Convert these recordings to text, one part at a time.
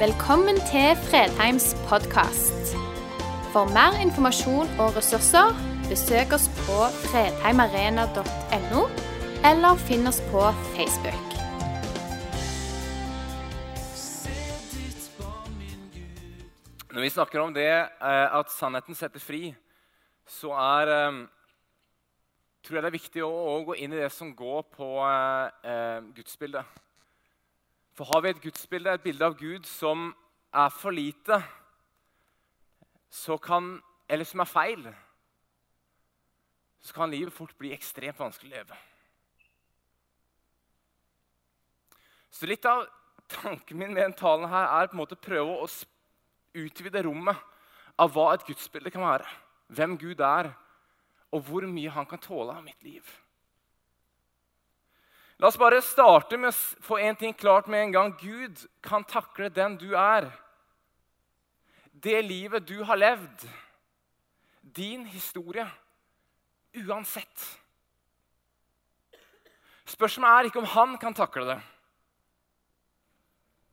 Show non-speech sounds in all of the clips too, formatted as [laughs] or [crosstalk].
Velkommen til Fredheims podkast. For mer informasjon og ressurser, besøk oss på fredheimarena.no, eller finn oss på Facebook. Når vi snakker om det eh, at sannheten setter fri, så er eh, tror jeg det er viktig å, å gå inn i det som går på eh, eh, gudsbildet. For har vi et gudsbilde, et bilde av Gud som er for lite, kan, eller som er feil, så kan livet fort bli ekstremt vanskelig å leve. Så litt av tanken min med den talen her er på en måte prøve å utvide rommet av hva et gudsbilde kan være. Hvem Gud er, og hvor mye han kan tåle av mitt liv. La oss bare starte med å få en ting klart med en gang. Gud kan takle den du er. Det livet du har levd. Din historie. Uansett. Spørsmålet er ikke om han kan takle det,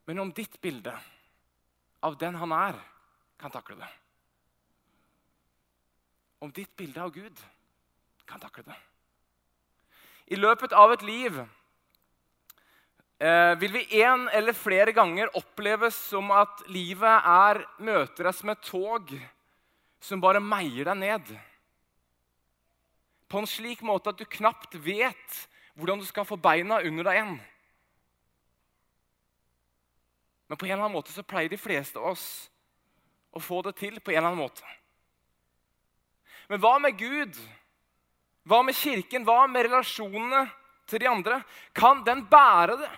men om ditt bilde av den han er, kan takle det. Om ditt bilde av Gud kan takle det. I løpet av et liv vil vi en eller flere ganger oppleve som at livet er, møter deg som et tog som bare meier deg ned. På en slik måte at du knapt vet hvordan du skal få beina under deg igjen. Men på en eller annen måte så pleier de fleste av oss å få det til. på en eller annen måte. Men hva med Gud? Hva med kirken? Hva med relasjonene til de andre? Kan den bære det?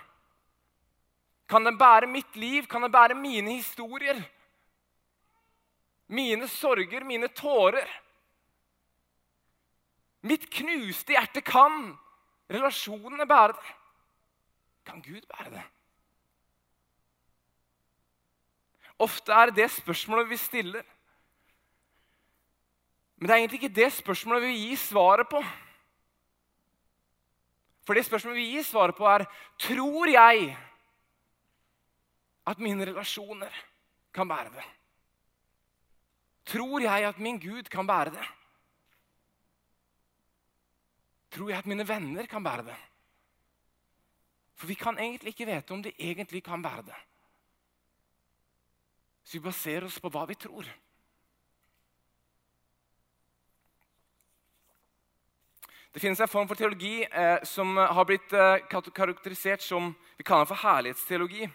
Kan den bære mitt liv? Kan den bære mine historier? Mine sorger, mine tårer? Mitt knuste hjerte kan relasjonene bære det? Kan Gud bære det? Ofte er det spørsmålet vi stiller. Men det er egentlig ikke det spørsmålet vi gir svaret på. For det spørsmålet vi gir svaret på, er tror jeg at mine relasjoner kan bære det? Tror jeg at min Gud kan bære det? Tror jeg at mine venner kan bære det? For vi kan egentlig ikke vite om de egentlig kan bære det. Så vi baserer oss på hva vi tror. Det finnes en form for teologi eh, som har blitt eh, karakterisert som vi kaller for herlighetsteologi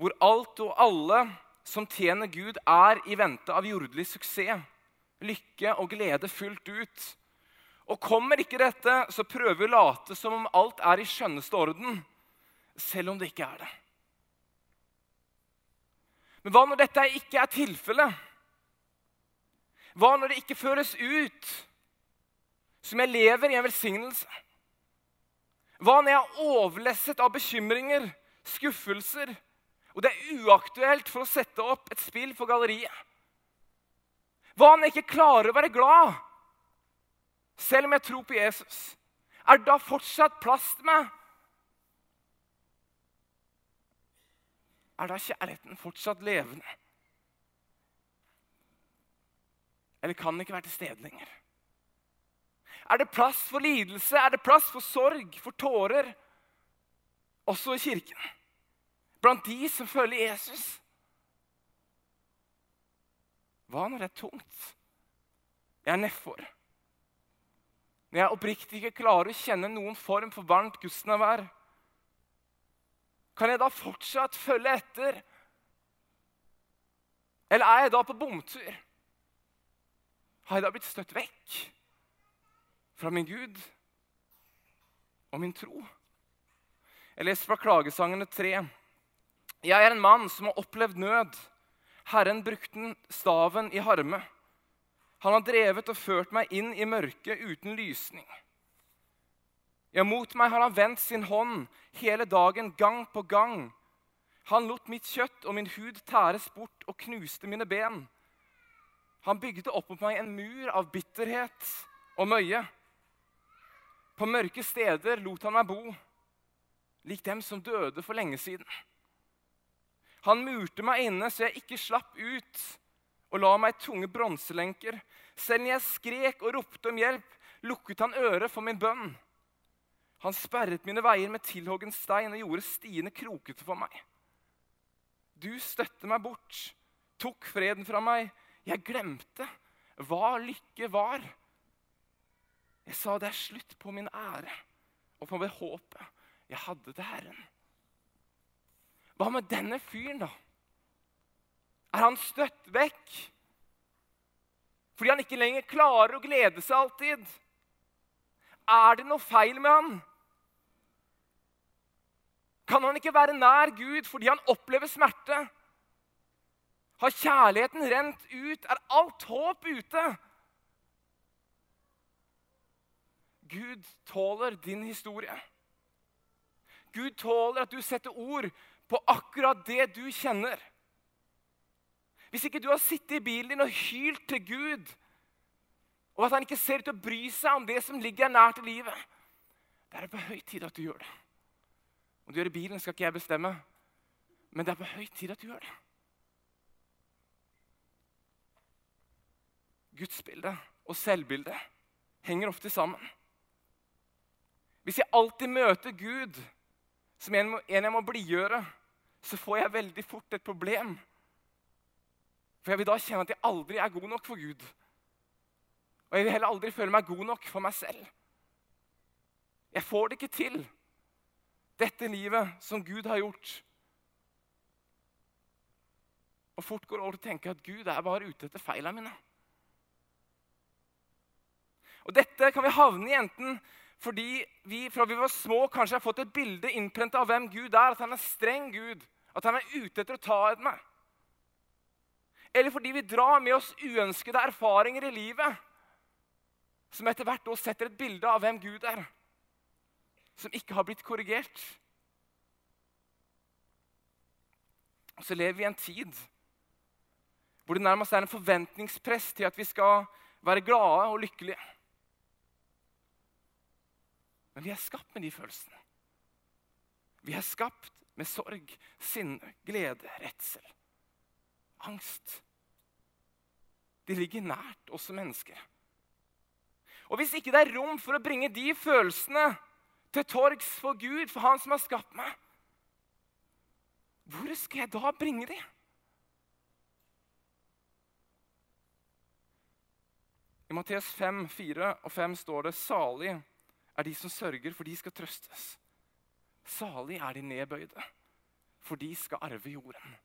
hvor alt og alle som tjener Gud, er i vente av jordelig suksess, lykke og glede fullt ut. Og kommer ikke dette, så prøver vi å late som om alt er i skjønneste orden, selv om det ikke er det. Men hva når dette ikke er tilfellet? Hva når det ikke føres ut som jeg lever i en velsignelse? Hva når jeg er overlesset av bekymringer, skuffelser, og det er uaktuelt for å sette opp et spill for galleriet. Hva jeg ikke klarer å være glad, selv om jeg tror på Jesus? Er det da fortsatt plass til meg? Er da kjærligheten fortsatt levende? Eller kan den ikke være til stede lenger? Er det plass for lidelse? Er det plass for sorg, for tårer? Også i kirken? Blant de som følger Jesus. Hva når det er tungt? Jeg er nedfor. Når jeg oppriktig ikke klarer å kjenne noen form for varmt gudsnærvær, kan jeg da fortsatt følge etter? Eller er jeg da på bomtur? Har jeg da blitt støtt vekk fra min Gud og min tro? Jeg leser fra Klagesangene 3. Jeg er en mann som har opplevd nød. Herren brukte staven i harme. Han har drevet og ført meg inn i mørket uten lysning. Ja, mot meg har han vendt sin hånd hele dagen, gang på gang. Han lot mitt kjøtt og min hud tæres bort og knuste mine ben. Han bygde opp mot meg en mur av bitterhet og møye. På mørke steder lot han meg bo, lik dem som døde for lenge siden. Han murte meg inne så jeg ikke slapp ut, og la meg tunge bronselenker. Selv når jeg skrek og ropte om hjelp, lukket han øret for min bønn. Han sperret mine veier med tilhoggen stein og gjorde stiene krokete for meg. Du støtte meg bort, tok freden fra meg. Jeg glemte hva lykke var. Jeg sa det er slutt på min ære og på det håpet jeg hadde til Herren. Hva med denne fyren, da? Er han støtt vekk fordi han ikke lenger klarer å glede seg alltid? Er det noe feil med han? Kan han ikke være nær Gud fordi han opplever smerte? Har kjærligheten rent ut? Er alt håp ute? Gud tåler din historie. Gud tåler at du setter ord på akkurat det du kjenner. Hvis ikke du har sittet i bilen din og hylt til Gud, og at han ikke ser ut til å bry seg om det som ligger nær til livet, det er på høy tid at du gjør det. Om du gjør det i bilen, skal ikke jeg bestemme, men det er på høy tid at du gjør det. Gudsbildet og selvbildet henger ofte sammen. Hvis jeg alltid møter Gud som en, jeg må blidgjøre, så får jeg veldig fort et problem. For jeg vil da kjenne at jeg aldri er god nok for Gud. Og jeg vil heller aldri føle meg god nok for meg selv. Jeg får det ikke til, dette livet som Gud har gjort. Og fort går det over til å tenke at Gud er bare ute etter feilene mine. Og Dette kan vi havne i enten fordi vi fra vi var små kanskje har fått et bilde innprenta av hvem Gud er. At han er streng Gud. At han er ute etter å ta et meg. Eller fordi vi drar med oss uønskede erfaringer i livet. Som etter hvert år setter et bilde av hvem Gud er. Som ikke har blitt korrigert. Og så lever vi i en tid hvor det nærmest er en forventningspress til at vi skal være glade og lykkelige. Men vi er skapt med de følelsene. Vi er skapt med sorg, sinne, glede, redsel, angst. De ligger nært oss som mennesker. Og hvis ikke det er rom for å bringe de følelsene til torgs for Gud, for Han som har skapt meg, hvor skal jeg da bringe de? I Matteus 5, 4 og 5 står det salig er de som sørger, for de skal trøstes. Salig er de nedbøyde, for de skal arve jorden.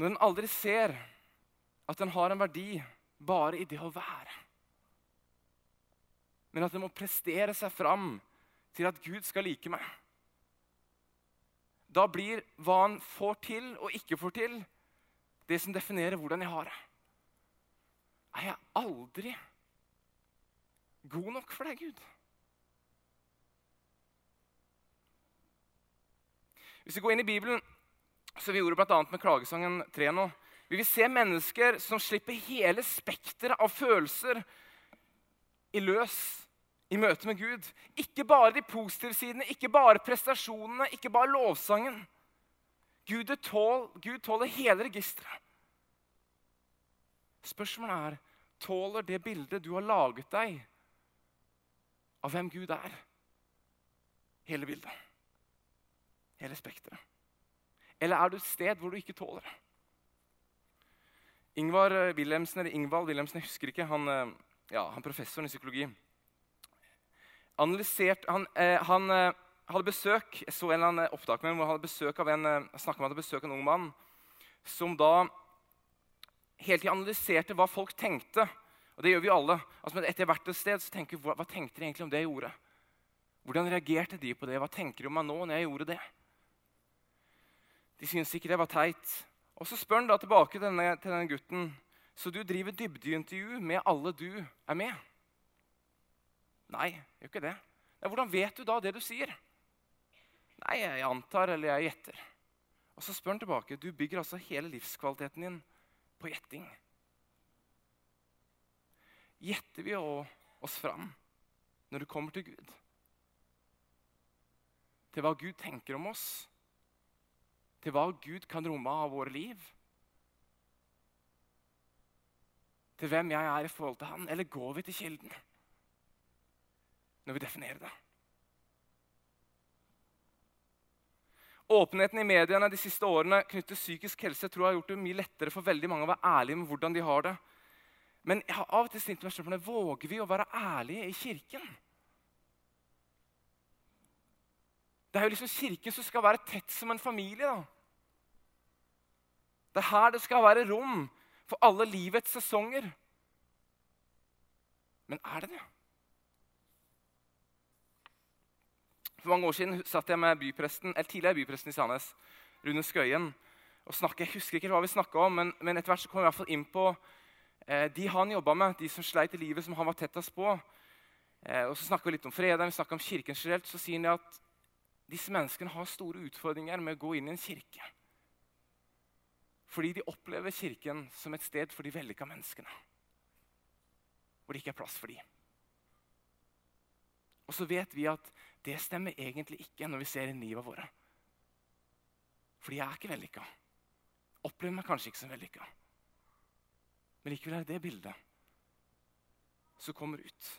Når en aldri ser at den har en verdi bare i det å være, men at den må prestere seg fram til at Gud skal like meg Da blir hva han får til og ikke får til, det som definerer hvordan jeg har det er jeg aldri god nok for deg, Gud. Hvis vi går inn i Bibelen, som vi gjorde bl.a. med klagesangen 3 nå, vil vi se mennesker som slipper hele spekteret av følelser i løs i møte med Gud. Ikke bare de positive sidene, ikke bare prestasjonene, ikke bare lovsangen. Gud, tål, Gud tåler hele registeret. Spørsmålet er tåler det bildet du har laget deg av hvem Gud er. Hele bildet. Hele spekteret. Eller er du et sted hvor du ikke tåler det? Ingvar Wilhelmsen, eller Ingvald Wilhelmsen, jeg husker ikke, han, eh, ja, han professoren i psykologi analysert, Han, eh, han eh, hadde besøk jeg så en eller annen opptak med hvor han hadde besøk av en, med om han hadde besøk av en ung mann som da hele tiden analyserte hva folk tenkte. Og det gjør vi alle. Altså, etter hvert et sted så tenker vi, hva, hva tenkte de egentlig om det jeg gjorde? Hvordan reagerte de på det? Hva tenker de om meg nå når jeg gjorde det? De syntes ikke det var teit. Og så spør han da tilbake til denne, til denne gutten. Så du driver dybdeintervju med alle du er med? Nei, jeg gjør ikke det. Nei, hvordan vet du da det du sier? Nei, jeg antar eller jeg gjetter. Og så spør han tilbake. Du bygger altså hele livskvaliteten din på gjetting. Gjetter vi oss fram når det kommer til Gud? til hva Gud tenker om oss, til hva Gud kan romme av våre liv? Til hvem jeg er i forhold til Han? Eller går vi til kilden når vi definerer det? Åpenheten i mediene de siste årene knyttet til psykisk helse tror jeg har gjort det mye lettere for veldig mange å være ærlige med hvordan de har det. Men jeg har av og til stilt meg spørsmålet våger vi å være ærlige i kirken. Det er jo liksom kirken som skal være tett som en familie. da. Det er her det skal være rom for alle livets sesonger. Men er det det? For mange år siden satt jeg med bypresten, eller tidligere bypresten i Sandnes, Rune Skøyen. og snakket, Jeg husker ikke hva vi snakka om, men, men etter hvert så kom vi i hvert fall inn på eh, de han jobba med, de som sleit i livet, som han var tettest på. Eh, og Så snakka vi litt om fredag, vi snakka om kirken generelt. Så sier han at disse menneskene har store utfordringer med å gå inn i en kirke. Fordi de opplever kirken som et sted for de vellykka menneskene. Hvor det ikke er plass for dem. Og så vet vi at det stemmer egentlig ikke når vi ser inn livet våre. Fordi jeg er ikke vellykka. Opplever meg kanskje ikke som vellykka. Men likevel er det det bildet som kommer ut.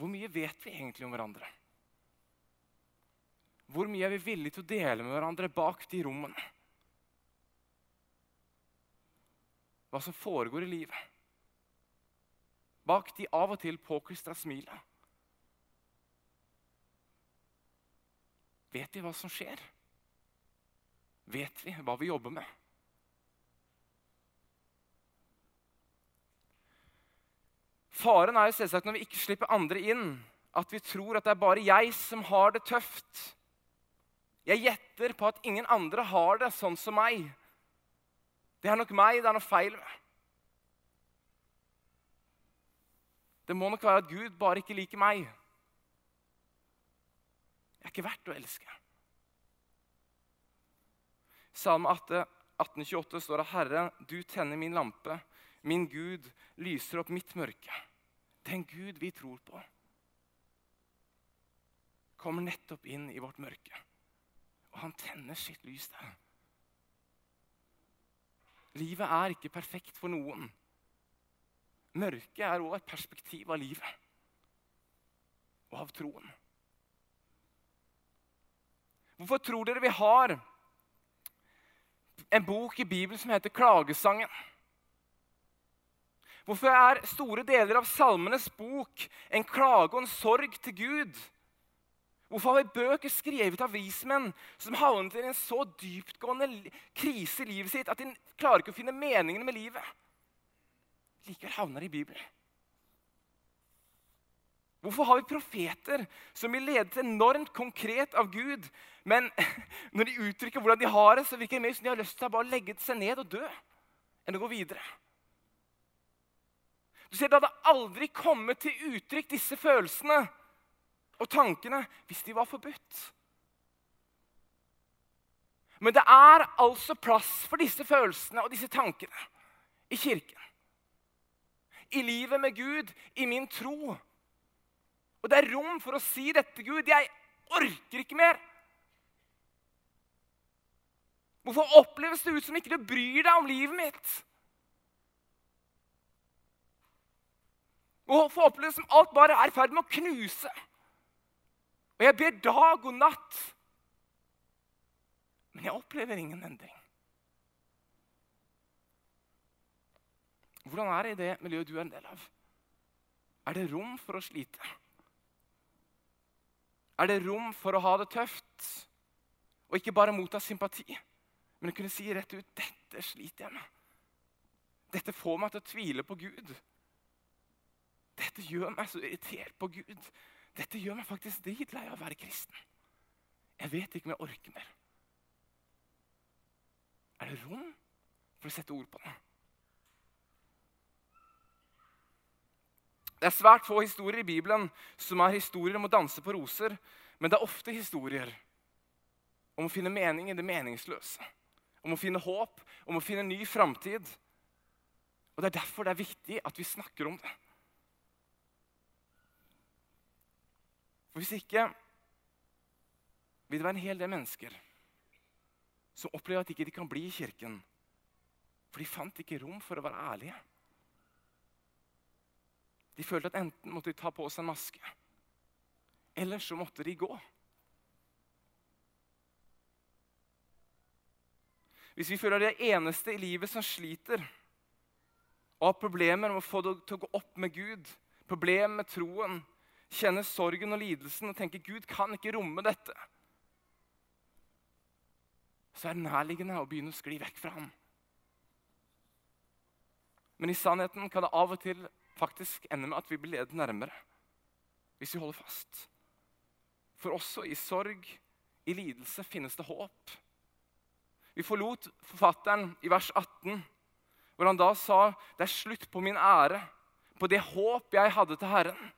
Hvor mye vet vi egentlig om hverandre? Hvor mye er vi villige til å dele med hverandre bak de rommene? Hva som foregår i livet? Bak de av og til påklistra smilene. Vet vi hva som skjer? Vet vi hva vi jobber med? Faren er jo selvsagt når vi ikke slipper andre inn, at vi tror at det er bare jeg som har det tøft. Jeg gjetter på at ingen andre har det sånn som meg. Det er nok meg det er noe feil med. Det må nok være at Gud bare ikke liker meg. Jeg er ikke verdt å elske. Salme 1828 står det, 'Herre, du tenner min lampe. Min Gud lyser opp mitt mørke.' Den Gud vi tror på, kommer nettopp inn i vårt mørke. Og han tenner sitt lys der. Livet er ikke perfekt for noen. Mørket er òg et perspektiv av livet og av troen. Hvorfor tror dere vi har en bok i Bibelen som heter Klagesangen? Hvorfor er store deler av Salmenes bok en klage og en sorg til Gud? Hvorfor har vi bøker skrevet av vismenn som havnet i en så dyptgående krise i livet sitt at de klarer ikke å finne meningen med livet? Likevel havner i Bibelen? Hvorfor har vi profeter som blir ledet enormt konkret av Gud, men [laughs] når de uttrykker hvordan de har det, så virker det mer som de har lyst til å bare legge seg ned og dø enn å gå videre? Du ser, Det hadde aldri kommet til uttrykk, disse følelsene og tankene, hvis de var forbudt. Men det er altså plass for disse følelsene og disse tankene i kirken i livet med Gud, i min tro. Og det er rom for å si dette, Gud. Jeg orker ikke mer. Hvorfor oppleves det ut som ikke du bryr deg om livet mitt? Hvorfor oppleves det som alt bare er i ferd med å knuse? Og jeg ber dag og natt, men jeg opplever ingen endring. Hvordan er det i det miljøet du er en del av? Er det rom for å slite? Er det rom for å ha det tøft? Og ikke bare motta sympati, men å kunne si rett ut 'Dette sliter jeg med'. Dette får meg til å tvile på Gud. Dette gjør meg så irritert på Gud. Dette gjør meg faktisk dritlei av å være kristen. Jeg vet ikke om jeg orker mer. Er det rom for å sette ord på det? Det er svært få historier i Bibelen som er historier om å danse på roser. Men det er ofte historier om å finne mening i det meningsløse. Om å finne håp, om å finne ny framtid. Og Det er derfor det er viktig at vi snakker om det. For Hvis ikke vil det være en hel del mennesker som opplever at de ikke kan bli i kirken. For de fant ikke rom for å være ærlige. De følte at enten måtte de ta på seg en maske, eller så måtte de gå. Hvis vi føler det eneste i livet som sliter, og har problemer med å få det til å gå opp med Gud, problemer med troen, kjenner sorgen og lidelsen og tenker Gud kan ikke romme dette, så er det nærliggende å begynne å skli vekk fra ham. Men i sannheten kan det av og til faktisk ender med at vi blir ledet nærmere hvis vi holder fast. For også i sorg, i lidelse, finnes det håp. Vi forlot forfatteren i vers 18, hvor han da sa det er slutt på min ære, på det håp jeg hadde til Herren.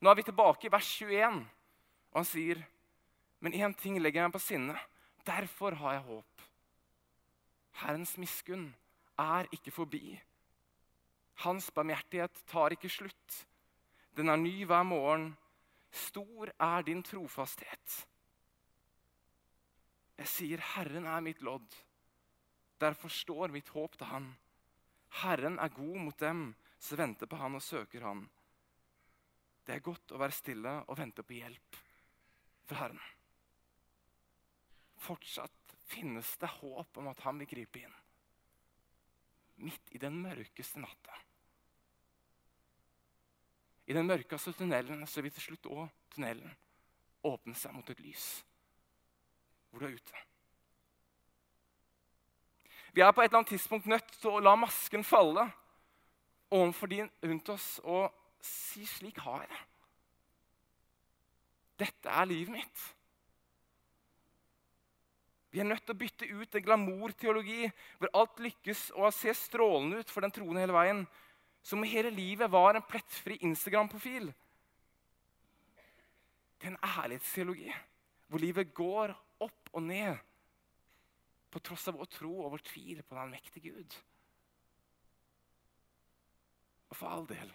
Nå er vi tilbake i vers 21, og han sier, men én ting legger jeg meg på sinne. Derfor har jeg håp. Herrens miskunn er ikke forbi. Hans barmhjertighet tar ikke slutt. Den er ny hver morgen. Stor er din trofasthet. Jeg sier, 'Herren er mitt lodd'. Derfor står mitt håp til Han. Herren er god mot dem som venter på Han og søker Han. Det er godt å være stille og vente på hjelp fra Herren. Fortsatt finnes det håp om at Han vil gripe inn. Midt i den mørkeste natta. I den mørkeste tunnelen så vil til slutt òg tunnelen åpne seg mot et lys hvor du er ute. Vi er på et eller annet tidspunkt nødt til å la masken falle overfor de rundt oss og si 'slik har jeg det'. Dette er livet mitt. Vi er nødt til å bytte ut en glamourteologi hvor alt lykkes og ser strålende ut for den troende hele veien, som hele livet var en plettfri Instagram-profil, Det er en ærlighetsteologi hvor livet går opp og ned på tross av vår tro og vår tvil på den mektige Gud. Og for all del,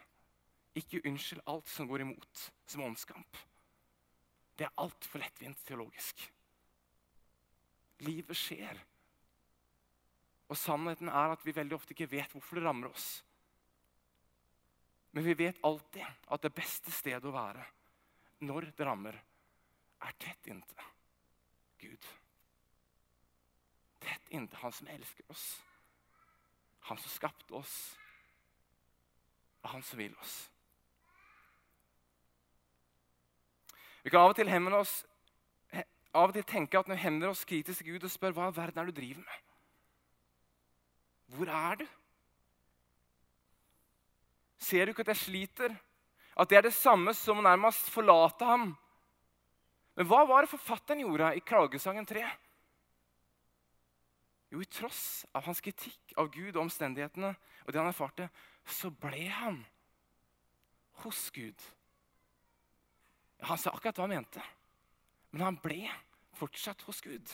ikke unnskyld alt som går imot, som åndskamp. Det er altfor lettvint teologisk. Livet skjer. Og sannheten er at vi veldig ofte ikke vet hvorfor det rammer oss. Men vi vet alltid at det beste stedet å være når det rammer, er tett inntil Gud. Tett inntil Han som elsker oss, Han som skapte oss, og Han som vil oss. Vi kan av og til oss av og til tenke at når vi hender oss kritisk til Gud og spør hva i verden er du driver med, hvor er du? Ser du ikke at jeg sliter? At det er det samme som å nærmest forlate ham? Men hva var det forfatteren gjorde i Klagesangen 3? Jo, i tross av hans kritikk av Gud og omstendighetene og det han erfarte, så ble han hos Gud. Han sa akkurat hva han mente, men han ble fortsatt hos Gud.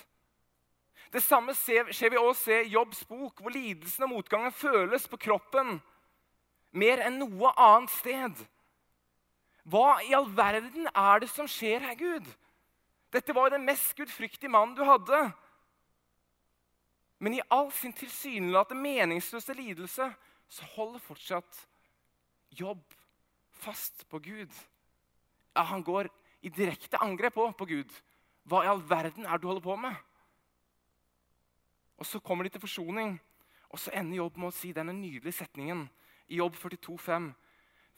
Det samme skjer vi også i Jobbs bok, hvor lidelsen og motgangen føles på kroppen mer enn noe annet sted. Hva i all verden er det som skjer her, Gud? Dette var jo den mest gudfryktige mannen du hadde. Men i all sin tilsynelatende meningsløse lidelse så holder fortsatt jobb fast på Gud. Ja, han går i direkte angrep på, på Gud. Hva i all verden er det du holder på med? Og Så kommer de til forsoning, og så ender Jobb med å si denne nydelige setningen i Jobb 42,5.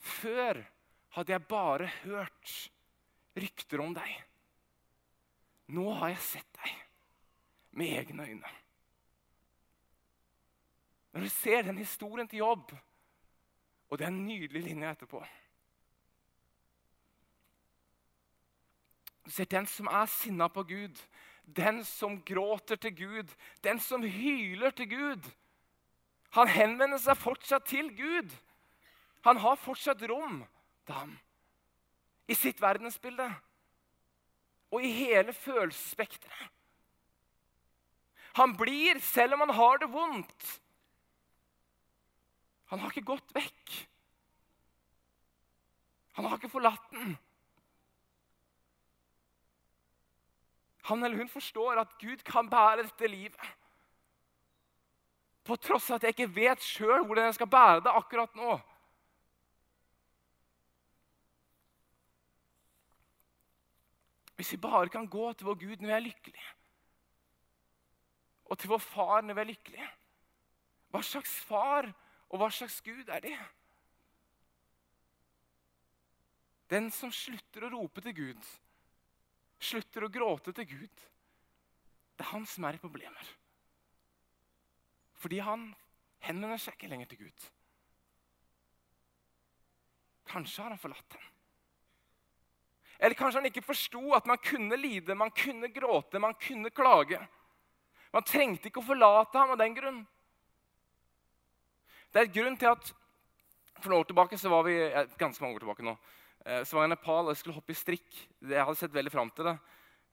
Før hadde jeg bare hørt rykter om deg. Nå har jeg sett deg med egne øyne. Når du ser den historien til jobb, og det er en etterpå Du ser den som er sinna på Gud, den som gråter til Gud, den som hyler til Gud. Han henvender seg fortsatt til Gud. Han har fortsatt rom til ham i sitt verdensbilde og i hele følelsesspekteret. Han blir selv om han har det vondt. Han har ikke gått vekk. Han har ikke forlatt den. Han eller hun forstår at Gud kan bære dette livet. På tross av at jeg ikke vet sjøl hvordan jeg skal bære det akkurat nå. Hvis vi bare kan gå til vår Gud når vi er lykkelige, og til vår far når vi er lykkelige Hva slags far og hva slags Gud er det? Den som slutter å rope til Gud, slutter å gråte til Gud. Det er han som er i problemer. Fordi han henvender seg ikke lenger til Gud. Kanskje har han forlatt ham. Eller kanskje han ikke forsto at man kunne lide, man kunne gråte, man kunne klage. Man trengte ikke å forlate ham av den grunn. Det er et grunn til at For noen år tilbake så var vi, ganske mange år tilbake nå, eh, så var jeg i Nepal og jeg skulle hoppe i strikk. Jeg hadde sett veldig fram til det.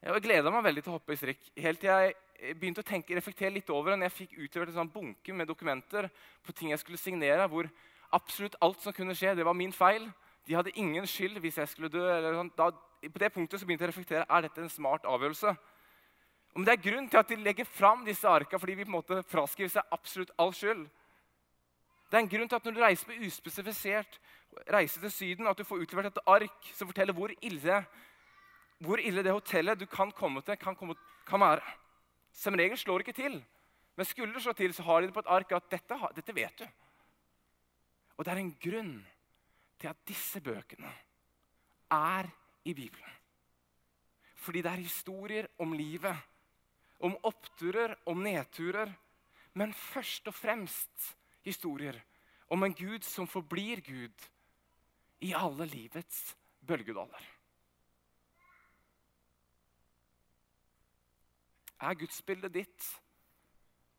Jeg gleda meg veldig til å hoppe i strikk. Helt til jeg begynte å tenke, reflektere litt over det når jeg fikk utlevert en sånn bunke med dokumenter på ting jeg skulle signere, hvor absolutt alt som kunne skje, det var min feil. De hadde ingen skyld hvis jeg skulle dø. Sånn. Da, på det punktet så begynte jeg å reflektere er dette en smart avgjørelse. Om det er grunn til at de legger fram disse arka fordi vi på en måte fraskriver seg absolutt all skyld. Det er en grunn til at når du reiser på uspesifisert reise til Syden, at du får utlevert et ark som forteller hvor ille, hvor ille det hotellet du kan komme til, kan, komme, kan være. Som regel slår det ikke til. Men skulle det slå til, så har de det på et ark at dette, dette vet du. Og det er en grunn til at disse bøkene er i Bibelen. Fordi det er historier om livet. Om oppturer, om nedturer. Men først og fremst historier om en Gud som forblir Gud i alle livets bølgedaler. Er gudsbildet ditt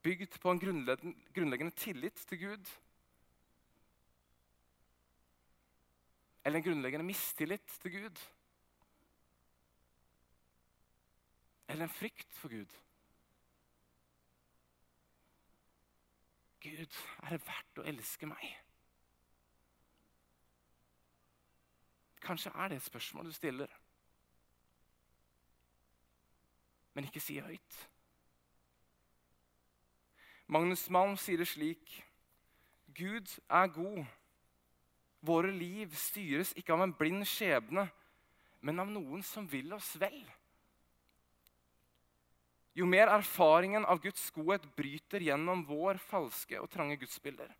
bygd på en grunnleggende tillit til Gud? Eller en grunnleggende mistillit til Gud? Eller en frykt for Gud? Gud, er det verdt å elske meg? Kanskje er det et spørsmål du stiller, men ikke sier høyt. Magnus Malm sier det slik Gud er god. Våre liv styres ikke av en blind skjebne, men av noen som vil oss vel. Jo mer erfaringen av Guds godhet bryter gjennom vår falske og trange gudsbilder,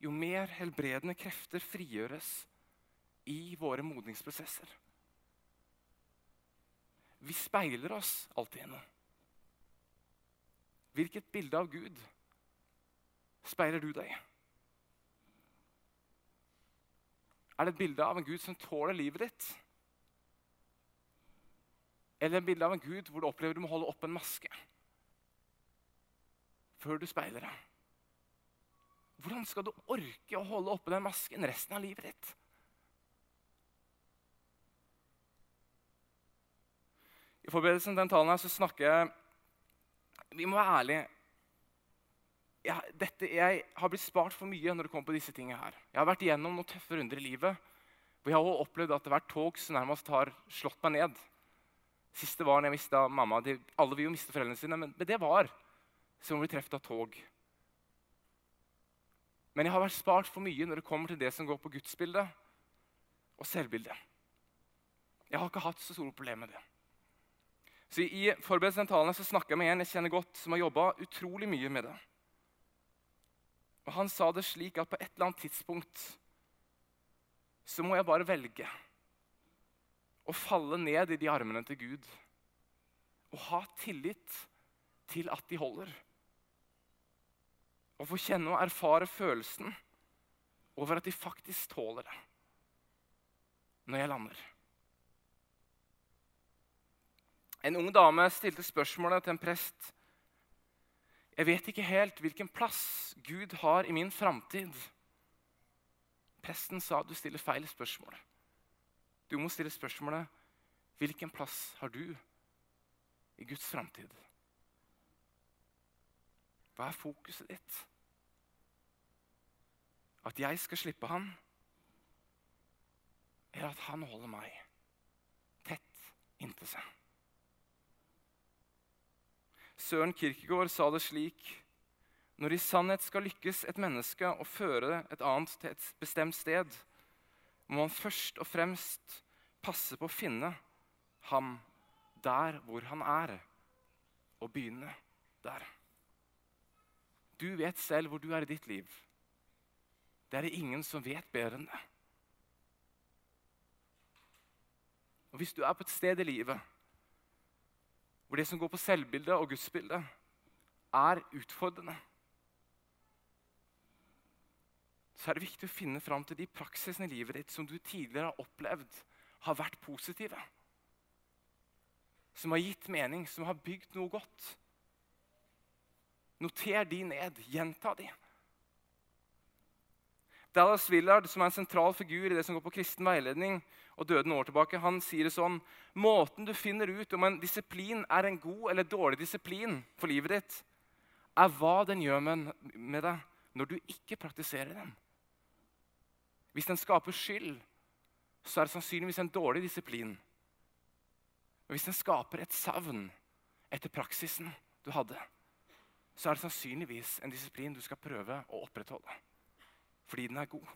jo mer helbredende krefter frigjøres i våre modningsprosesser. Vi speiler oss alltid i noe. Hvilket bilde av Gud speiler du deg i? Er det et bilde av en Gud som tåler livet ditt? Eller et bilde av en gud hvor du opplever du må holde opp en maske før du speiler deg. Hvordan skal du orke å holde oppe den masken resten av livet ditt? I forberedelsen til den talen her så snakker jeg Vi må være ærlige. Jeg, dette, jeg har blitt spart for mye når det kommer på disse tingene her. Jeg har vært igjennom noen tøffe runder i livet. hvor Jeg har opplevd at hvert tog som nærmest har slått meg ned. Siste var når jeg mista mamma. De, alle vil jo miste foreldrene sine, men, men det var som å bli truffet av tog. Men jeg har vært spart for mye når det kommer til det som går på gudsbildet og selvbildet. Jeg har ikke hatt så store problemer med det. Så I forberedelsen til så snakka jeg med en jeg kjenner godt, som har jobba utrolig mye med det. Og Han sa det slik at på et eller annet tidspunkt så må jeg bare velge å falle ned i de armene til Gud og ha tillit til at de holder. Og få kjenne og erfare følelsen over at de faktisk tåler det når jeg lander. En ung dame stilte spørsmålet til en prest. Jeg vet ikke helt hvilken plass Gud har i min framtid. Presten sa du stiller feil spørsmål. Du må stille spørsmålet hvilken plass har du i Guds framtid? Hva er fokuset ditt? At jeg skal slippe han, eller at han holder meg tett inntil seg? Søren Kirkegård sa det slik Når i sannhet skal lykkes et menneske å føre et annet til et bestemt sted, må man først og fremst passe på å finne ham der hvor han er, og begynne der. Du vet selv hvor du er i ditt liv. Det er det ingen som vet bedre enn det. Og Hvis du er på et sted i livet hvor det som går på selvbildet og gudsbildet, er utfordrende, så er det viktig å finne fram til de praksisene i livet ditt som du tidligere har opplevd har vært positive. Som har gitt mening, som har bygd noe godt. Noter de ned. Gjenta de. Dallas Willard, som er en sentral figur i det som går på kristen veiledning, og døde noen år tilbake, han sier det sånn Måten du finner ut om en disiplin er en god eller dårlig disiplin for livet ditt, er hva den gjør med deg når du ikke praktiserer den. Hvis den skaper skyld, så er det sannsynligvis en dårlig disiplin. Men hvis den skaper et savn etter praksisen du hadde, så er det sannsynligvis en disiplin du skal prøve å opprettholde. Fordi den er god.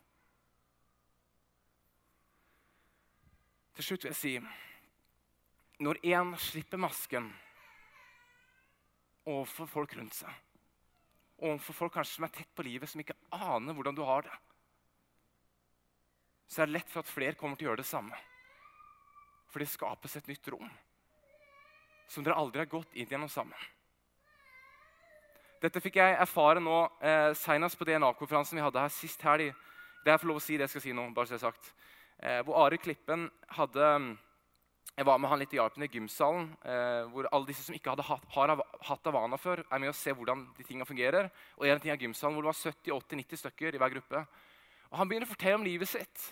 Til slutt vil jeg si når én slipper masken overfor folk rundt seg, overfor folk kanskje som er tett på livet, som ikke aner hvordan du har det, så er det lett for at flere kommer til å gjøre det samme. For det skapes et nytt rom som dere aldri har gått inn gjennom sammen. Dette fikk jeg erfare nå eh, senest på DNA-konferansen vi hadde her sist helg. Det er for lov å si det jeg skal si nå. bare så jeg sagt. Eh, hvor Are Klippen hadde Jeg var med han litt i hjelpen i gymsalen. Eh, hvor alle disse som ikke hadde hatt, har hatt Havana før, er med å se hvordan de tingene fungerer. Og en ting er gymsalen hvor det var 70-80-90 stykker i hver gruppe. Og Han begynner å fortelle om livet sitt.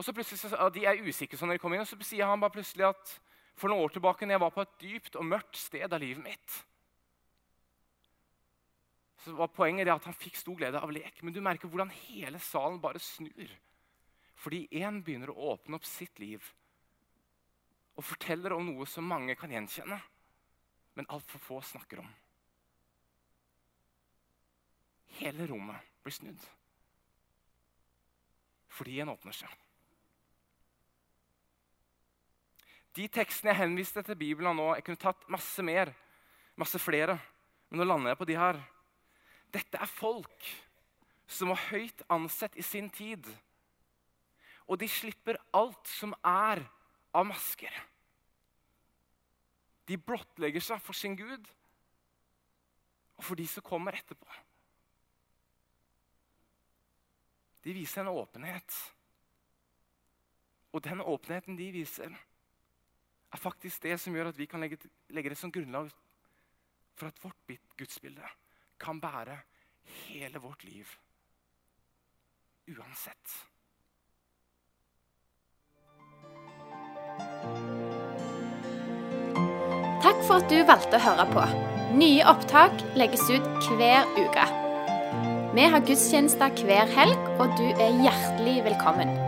Og så plutselig, så, De er usikre sånn når de kommer inn, og så sier han bare plutselig at for noen år tilbake når jeg var på et dypt og mørkt sted av livet mitt, så var poenget det at han fikk stor glede av lek. Men du merker hvordan hele salen bare snur. Fordi én begynner å åpne opp sitt liv og forteller om noe som mange kan gjenkjenne, men altfor få snakker om. Hele rommet blir snudd fordi en åpner seg. De tekstene jeg henviste til Bibelen nå, jeg kunne tatt masse mer, masse flere, men nå lander jeg på de her. Dette er folk som var høyt ansett i sin tid. Og de slipper alt som er av masker. De blottlegger seg for sin Gud og for de som kommer etterpå. De viser en åpenhet. Og den åpenheten de viser, er faktisk det som gjør at vi kan legge, det som grunnlag for at vårt gudsbilde kan bære hele vårt liv. Uansett. Takk for at du valgte å høre på. Nye opptak legges ut hver uke. Vi har gudstjenester hver helg, og du er hjertelig velkommen.